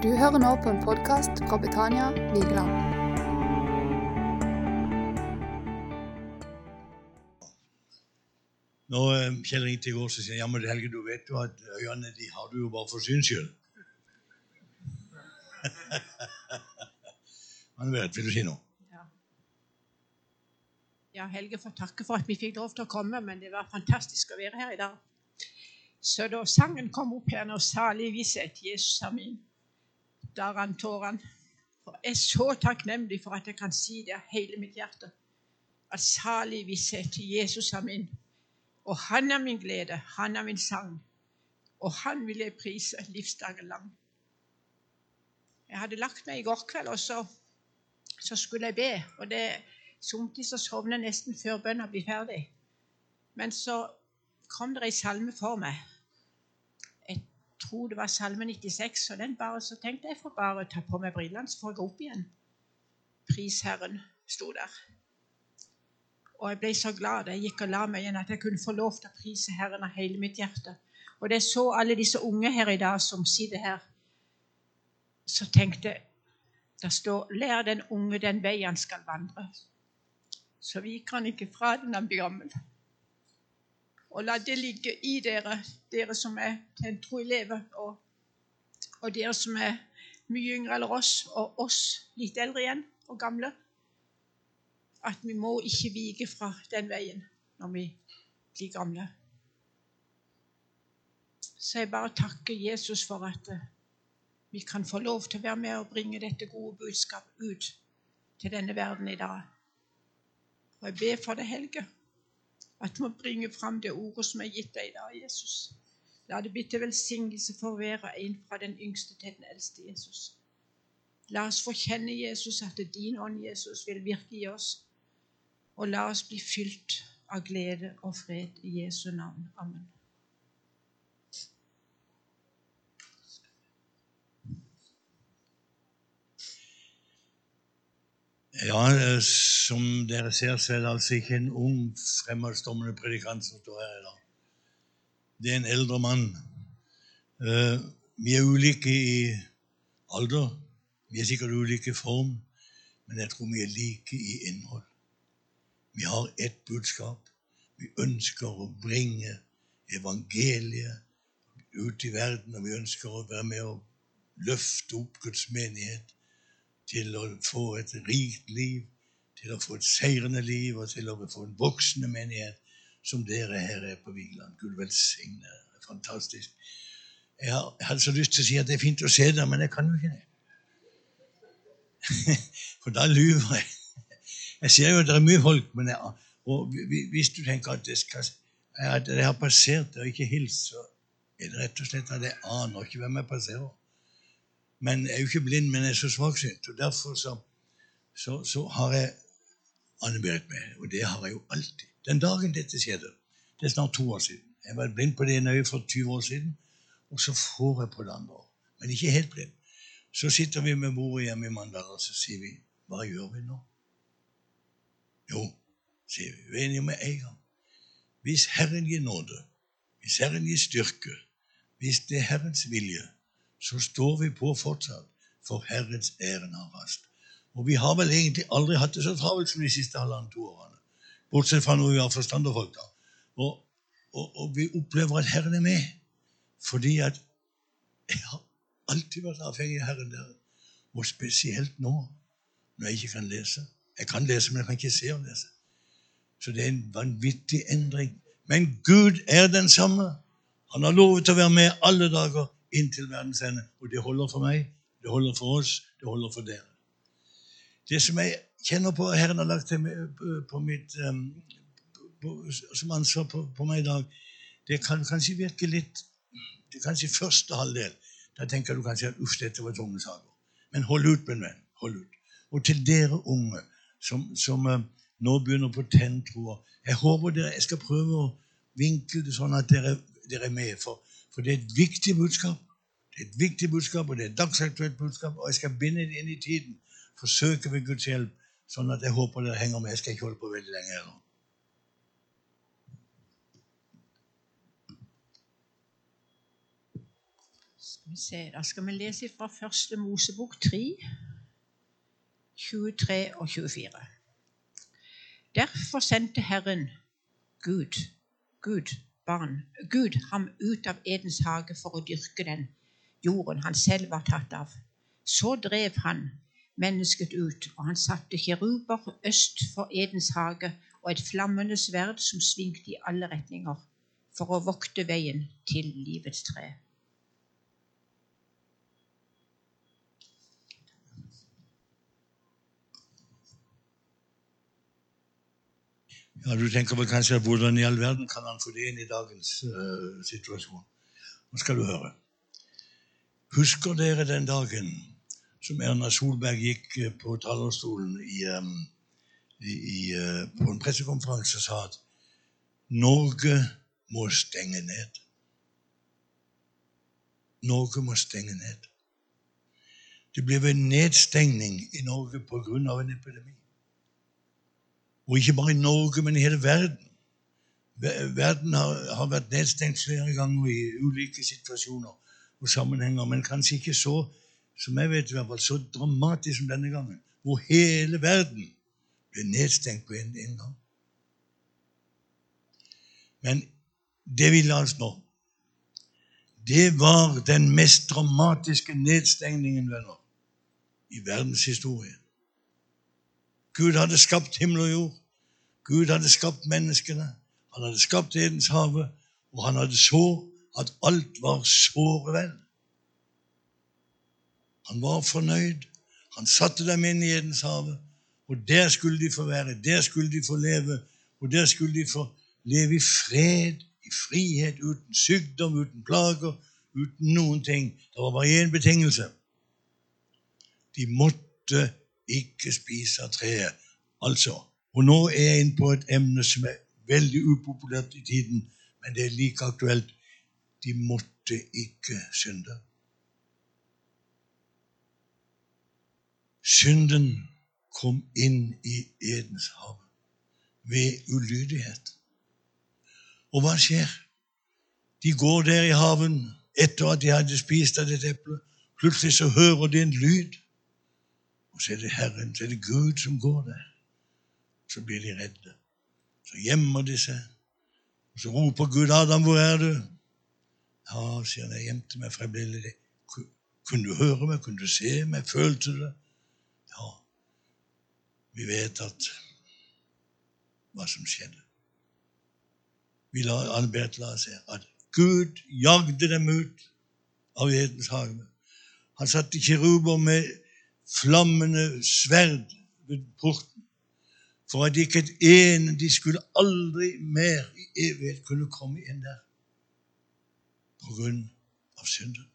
Du hører nå på en podkast fra Betania Vigeland. Når eh, Kjell ringte i går, så sier han ja, men Helge, du vet jo at øynene de har du jo bare for syns skyld. Han vet, vil du si noe? Ja. ja, Helge får takke for at vi fikk lov til å komme, men det var fantastisk å være her i dag. Så da sangen kom opp her, nå, salig visshet Jesus er min', da rant tårene. For jeg er så takknemlig for at jeg kan si det av hele mitt hjerte. At salig visshet Jesus er min. Og han er min glede, han er min sang. Og han vil jeg prise livsdagen lang. Jeg hadde lagt meg i går kveld, og så, så skulle jeg be. Og det somtid så sovner jeg nesten før bønna blir ferdig. Men så kom det ei salme for meg. Jeg tror det var salme 96, og den bare, så tenkte jeg får bare ta på meg brillene, så får jeg gå opp igjen. Pris Herren sto der. Og jeg ble så glad da jeg gikk og la meg igjen, at jeg kunne få lov til å prise Herren av hele mitt hjerte. Og det så alle disse unge her i dag som sitter her, så tenkte jeg det står 'Lær den unge den vei han skal vandre'. Så vi kan ikke fra den han blir gammel. Og la det ligge i dere, dere som er en tro elever, og, og dere som er mye yngre eller oss, og oss litt eldre igjen og gamle, at vi må ikke vike fra den veien når vi blir gamle. Så jeg bare takker Jesus for at eh, vi kan få lov til å være med og bringe dette gode budskapet ut til denne verden i dag. Og jeg ber for det, Helge, at du må bringe fram det ordet som er gitt deg i dag, Jesus. La det bli til velsignelse for hver og en fra den yngste til den eldste Jesus. La oss få kjenne Jesus, at din ånd, Jesus, vil virke i oss. Og la oss bli fylt av glede og fred i Jesu navn. Amen. Ja, eh, som dere ser, så er det altså ikke en ung, fremadstormende predikant som står her i dag. Det er en eldre mann. Eh, vi er ulike i alder. Vi er sikkert ulike i form, men jeg tror vi er like i innhold. Vi har ett budskap. Vi ønsker å bringe evangeliet ut i verden, og vi ønsker å være med og løfte opp Guds menighet til å få et rikt liv, til å få et seirende liv og til å få en voksende menighet som dere her er på Vigeland. Gud velsigne. Fantastisk. Jeg, hadde så lyst til å si at det er fint å se dere, men jeg kan jo ikke det. For da lyver jeg. Jeg ser jo at det er mye folk, men jeg, og hvis du tenker at, det skal, at jeg har passert og ikke hilst, så er det rett og slett at jeg aner ikke hvem jeg passerer. Men jeg er jo ikke blind, men jeg er så svaksynt. Og derfor så, så, så har jeg Anne-Berit med. Og det har jeg jo alltid. Den dagen dette skjedde, det er snart to år siden Jeg var blind på det ene øyet for 20 år siden, og så får jeg på det andre. Men ikke helt blind. Så sitter vi med bordet hjemme i Mandal, og så sier vi Hva gjør vi nå? Jo, sier vi. Vi er enige med en gang. Hvis Herren gir nåde, hvis Herren gir styrke, hvis det er Herrens vilje, så står vi på fortsatt, for Herrens æren har rast. Og vi har vel egentlig aldri hatt det så travelt som de siste halvannet to årene. Bortsett fra når vi har forstanderfolk. da. Og, og, og, vi opplever at Herren er med. Fordi at jeg har alltid vært avhengig av Herren der. Og spesielt nå, når jeg ikke kan lese. Jeg kan lese, men jeg kan ikke se og lese. Så det er en vanvittig endring. Men Gud er den samme. Han har lovet å være med alle dager inntil verdens ende. Og det holder for meg, det holder for oss, det holder for dere. Det som jeg kjenner på Herren har lagt til på mitt, um, på, som ansvar på, på, meg i dag, det kan kanskje virke litt det er kanskje første halvdel. Da tenker du kanskje at uff, dette var tunge saker. Men hold ut, min venn. hold ut. Og til dere unge som, som uh, nå begynner på tenntroer Jeg håper dere, jeg skal prøve å vinkle det sånn at dere, dere er med. For for det er et viktig budskap. Det er et viktig budskap, og det er et dagsaktuelt budskap. Og jeg skal binde det inn i tiden. Forsøke ved Guds hjelp, sånn at jeg håper dere henger med. Jeg skal ikke holde på veldig lenge heller. Skal vi se, Da skal vi lese fra første Mosebok 3, 23 og 24. Derfor sendte Herren Gud, Gud, barn, Gud ham ut av Edens hage for å dyrke den jorden han selv var tatt av. Så drev han mennesket ut, og han satte kiruber øst for Edens hage og et flammende sverd som svingte i alle retninger, for å vokte veien til livets tre. Ja, Du tenker vel kanskje hvordan i all verden kan han få det inn i dagens uh, situasjon? Nå skal du høre. Husker dere den dagen som Erna Solberg gikk eh, på talerstolen i, um, i, i, uh, på en pressekonferanse og sa at Norge må stenge ned. Norge må stenge ned. Det blir en nedstengning i Norge pga. en epidemi. Og ikke bare i Norge, men i hele verden. Verden har, har vært nedstengt flere ganger i ulike situasjoner og sammenhenger, men kanskje ikke så, som jeg vet i hvert fall, så dramatisk som denne gangen, hvor hele verden ble nedstengt på en, en gang. Men det vi la oss nå, det var den mest dramatiske nedstengningen, venner, i verdenshistorien. Gud hadde skapt himmel og jord. Gud hadde skapt menneskene. Han hadde skapt Edens hage, og han hadde så at alt var såre vel. Han var fornøyd. Han satte dem inn i Edens hage, og der skulle de få være, der skulle de få leve, og der skulle de få leve i fred, i frihet, uten sykdom, uten plager, uten noen ting. Det var bare én betingelse. De måtte ikke spise av treet. Altså, og nå er jeg inne på et emne som er veldig upopulært i tiden, men det er like aktuelt. De måtte ikke synde. Synden kom inn i Edens hav ved ulydighet. Og hva skjer? De går der i haven etter at de hadde spist av det eplet. Plutselig så hører de en lyd. Og så er det Herren, så er det Gud som går der. Så blir de redde. Så gjemmer de seg. Og så roper Gud, 'Adam, hvor er du?' Ja, sier han, jeg gjemte meg, for jeg Kunne du høre meg? Kunne du se meg? Følte du det? Ja. Vi vet at hva som skjedde. Vi la Albert la seg at Gud jagde dem ut av Edens hage. Han satte kiruber med flammende sverd ved porten, for at ikke et ene de skulle aldri mer i evighet kunne komme inn der på grunn av synden.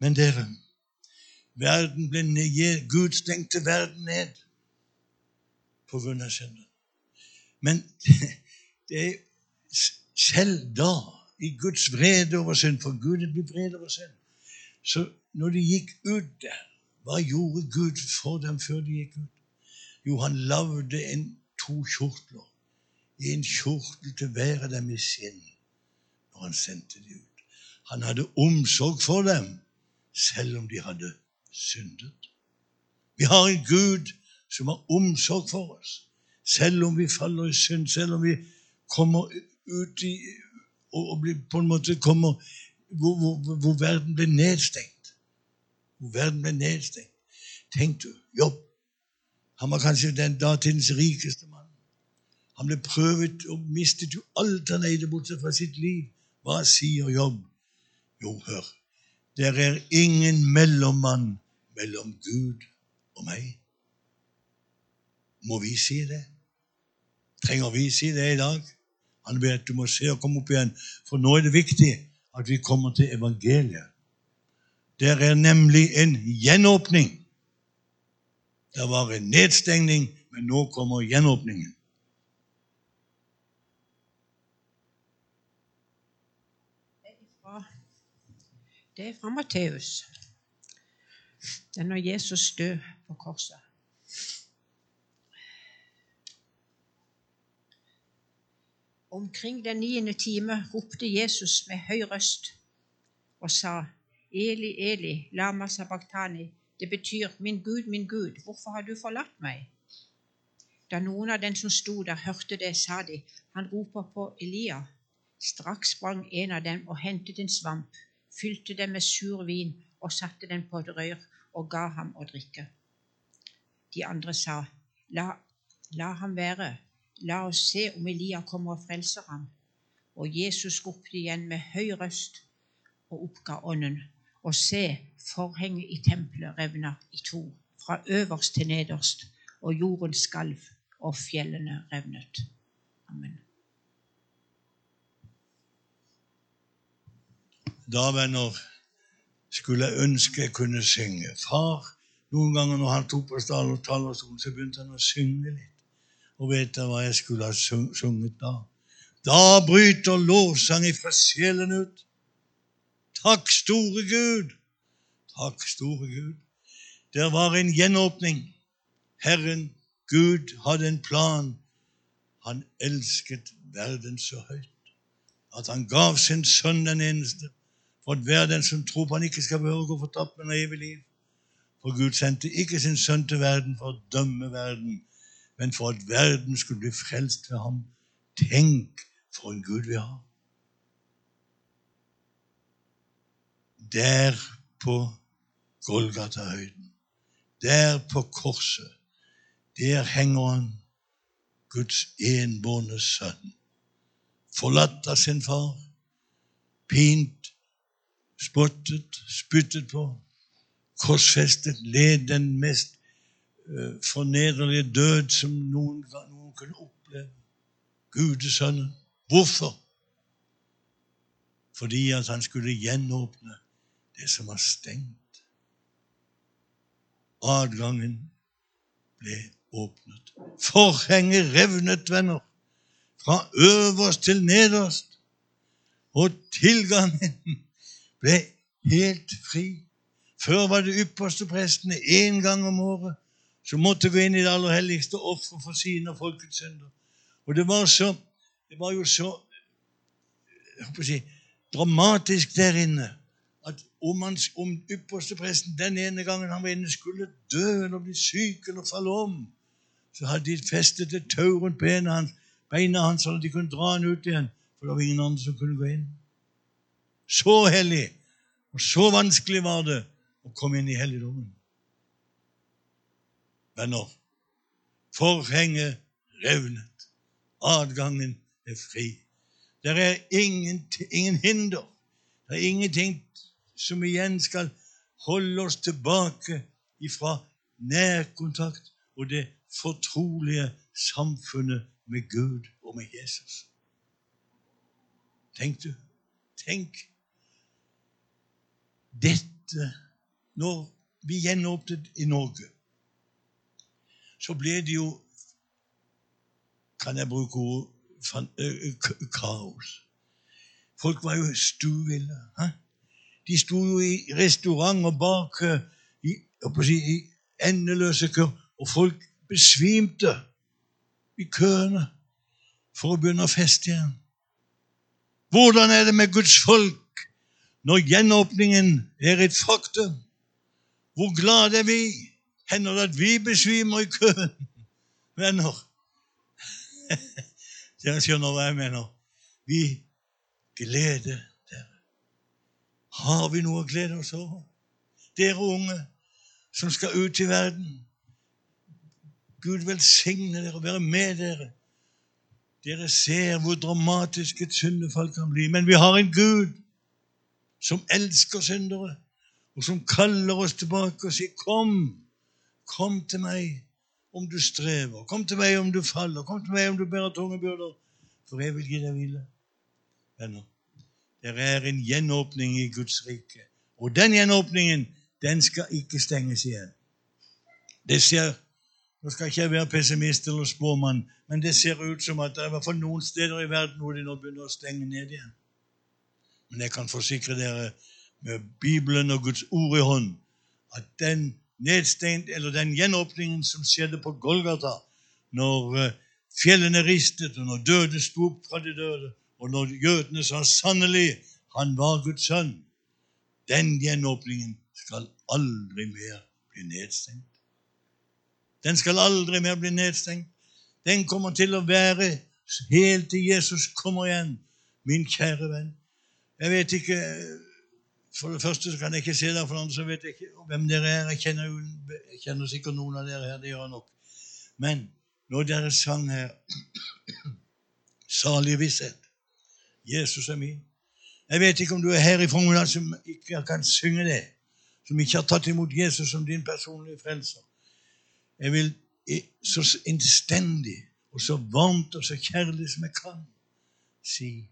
Men dere, verden ble ned, Gud stengte verden ned på grunn av synden. Men det er selv da, i Guds vrede over synd, for Gud blir vred over synd, så når de gikk ut der, hva gjorde Gud for dem før de gikk ut? Jo, han lagde to kjortler. En kjortel til hver av dem i sin, når han sendte dem ut. Han hadde omsorg for dem, selv om de hadde syndet. Vi har en Gud som har omsorg for oss, selv om vi faller i synd, selv om vi kommer ut i og, og på en måte kommer hvor, hvor, hvor verden blir nedstengt. Verden ble nedstengt. Tenk du, Jobb. Han var kanskje den datidens rikeste mann. Han ble prøvet og mistet jo alt han eide, bortsett fra sitt liv. Hva sier Jobb? Jo, hør. Det er ingen mellommann mellom Gud og meg. Må vi si det? Trenger vi si det i dag? Han vet du må se og komme opp igjen, for nå er det viktig at vi kommer til evangeliet. Der er nemlig en gjenåpning. Det var en nedstengning, men nå kommer gjenåpningen. Det er fra, det Matteus. Det er når Jesus døde på korset. Omkring den niende time ropte Jesus med høy røst og sa, Eli, Eli, lama sabachthani. Det betyr, min Gud, min Gud, hvorfor har du forlatt meg? Da noen av den som sto der, hørte det, sa de, han roper på Elia. Straks sprang en av dem og hentet en svamp, fylte den med sur vin og satte den på et rør og ga ham å drikke. De andre sa, la, la ham være, la oss se om Elia kommer og frelser ham. Og Jesus ropte igjen med høy røst og oppga ånden. Og se, forhenget i tempelet revna i to, fra øverst til nederst, og jorden skalv, og fjellene revnet. Amen. Da, venner, skulle jeg ønske jeg kunne synge. Far, noen ganger når han tok på talerstolen, så begynte han å synge litt. Og vet dere hva jeg skulle ha sunget da? Da bryter lovsang ifra sjelen ut. Takk, store Gud. Takk, store Gud. Det var en gjenåpning. Herren Gud hadde en plan. Han elsket verden så høyt at han gav sin sønn den eneste for at hver den som tror på han ikke skal behøve å gå fortapt, men ha evig liv. For Gud sendte ikke sin sønn til verden for å dømme verden, men for at verden skulle bli frelst ved ham. Tenk for en Gud vi har. Der på Golgata-høyden, der på korset, der henger han, Guds enbårne sønn, forlatt av sin far, pint spottet, spyttet på, korsfestet, led den mest uh, fornederlige død som noen, noen kunne oppleve. Gudesønnen. Hvorfor? Fordi at han skulle gjenåpne det som var stengt. Adgangen ble åpnet. Forhenget revnet, venner, fra øverst til nederst. Og tilgangen ble helt fri. Før var det ypperste prestene én gang om året som måtte gå inn i det aller helligste offeret for sine og folkets synder. Og det var, så, det var jo så si, dramatisk der inne at om, han, om ypperstepresten den ene gangen han var inne, skulle dø eller bli syk eller falle om, så hadde de festet et tau rundt beina hans, beina hans, så de kunne dra han ut igjen. For det var ingen andre som kunne gå inn. Så hellig og så vanskelig var det å komme inn i helligdommen. Venner, forhenget revnet. Adgangen er fri. Det er ingen, ingen hinder. Det er ingenting som igjen skal holde oss tilbake ifra nærkontakt og det fortrolige samfunnet med Gud og med Jesus. Tenk du, tenk dette Når vi gjenåpnet i Norge, så ble det jo Kan jeg bruke ord kaos. Folk var jo stueville. De sto jo i restaurant og bak i, si, i endeløse kø, og folk besvimte i køene for å begynne å feste igjen. Hvordan er det med Guds folk når gjenåpningen er et faktum, hvor glad er vi? Hender det at vi besvimer i køen? Venner, dere skjønner hva jeg mener. Vi gleder. Har vi noe å glede oss over? Dere unge som skal ut i verden. Gud velsigne dere og være med dere. Dere ser hvor dramatisk et syndefall kan bli. Men vi har en Gud som elsker syndere, og som kaller oss tilbake og sier, 'Kom, kom til meg om du strever. Kom til meg om du faller. Kom til meg om du bærer tunge byrder, for jeg vil gi deg hvile.' Venner, det er en gjenåpning i Guds rike. Og den gjenåpningen, den skal ikke stenges igjen. Det ser Nå skal ikke jeg være pessimist eller spåmann, men det ser ut som at det er fall noen steder i verden hvor de nå begynner å stenge ned igjen. Men jeg kan forsikre dere med Bibelen og Guds ord i hånd at den nedstengt, eller den gjenåpningen som skjedde på Golgata, når eh, fjellene ristet, og når døde sto opp fra de døde, og når jødene sa sannelig han var Guds sønn, Den gjenåpningen skal aldri mer bli nedstengt. Den skal aldri mer bli nedstengt. Den kommer til å være helt til Jesus kommer igjen, min kjære venn. Jeg vet ikke For det første så kan jeg ikke se dere, for det andre så vet jeg ikke hvem dere er. Jeg kjenner, jeg kjenner sikkert noen av dere her, det gjør jeg nok. Men når dere sang her Salig visshet. Jesus er min. Jeg vet ikke om du er her i formiddag som ikke kan synge det, som ikke har tatt imot Jesus som din personlige frelser. Jeg vil så innstendig og så varmt og så kjærlig som jeg kan si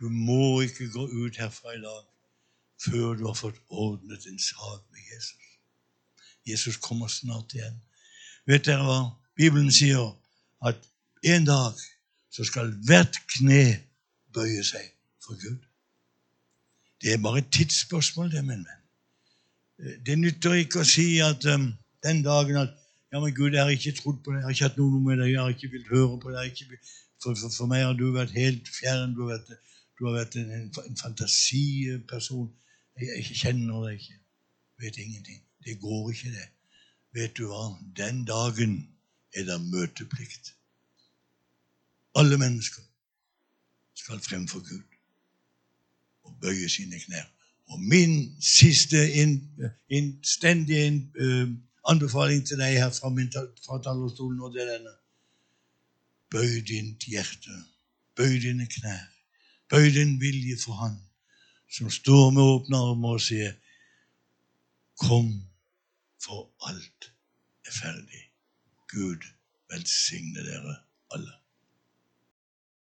du må ikke gå ut herfra i dag før du har fått ordnet en sak med Jesus. Jesus kommer snart igjen. Vet dere hva? Bibelen sier at en dag så skal hvert kne bøye seg for Gud. Det er bare et tidsspørsmål, det, min venn. Det nytter ikke å si at um, den dagen at ja, men Gud, jeg har ikke trodd på deg, jeg har ikke hatt noe med deg, jeg har ikke villet høre på deg. For, for, for, meg har du vært helt fjern. Du har vært, du har vært en, en fantasiperson. Jeg, jeg kjenner deg ikke. Vet ingenting. Det går ikke, det. Vet du hva? Den dagen er det møteplikt. Alle mennesker skal fremfor Gud og bøye sine knær. Og min siste innstendige in, uh, anbefaling til deg her fra, min, fra talerstolen, og det er denne. Bøy ditt hjerte, bøy dine knær, bøy din vilje for Han som står med åpne armer og sier, Kom, for alt er ferdig. Gud velsigne dere alle.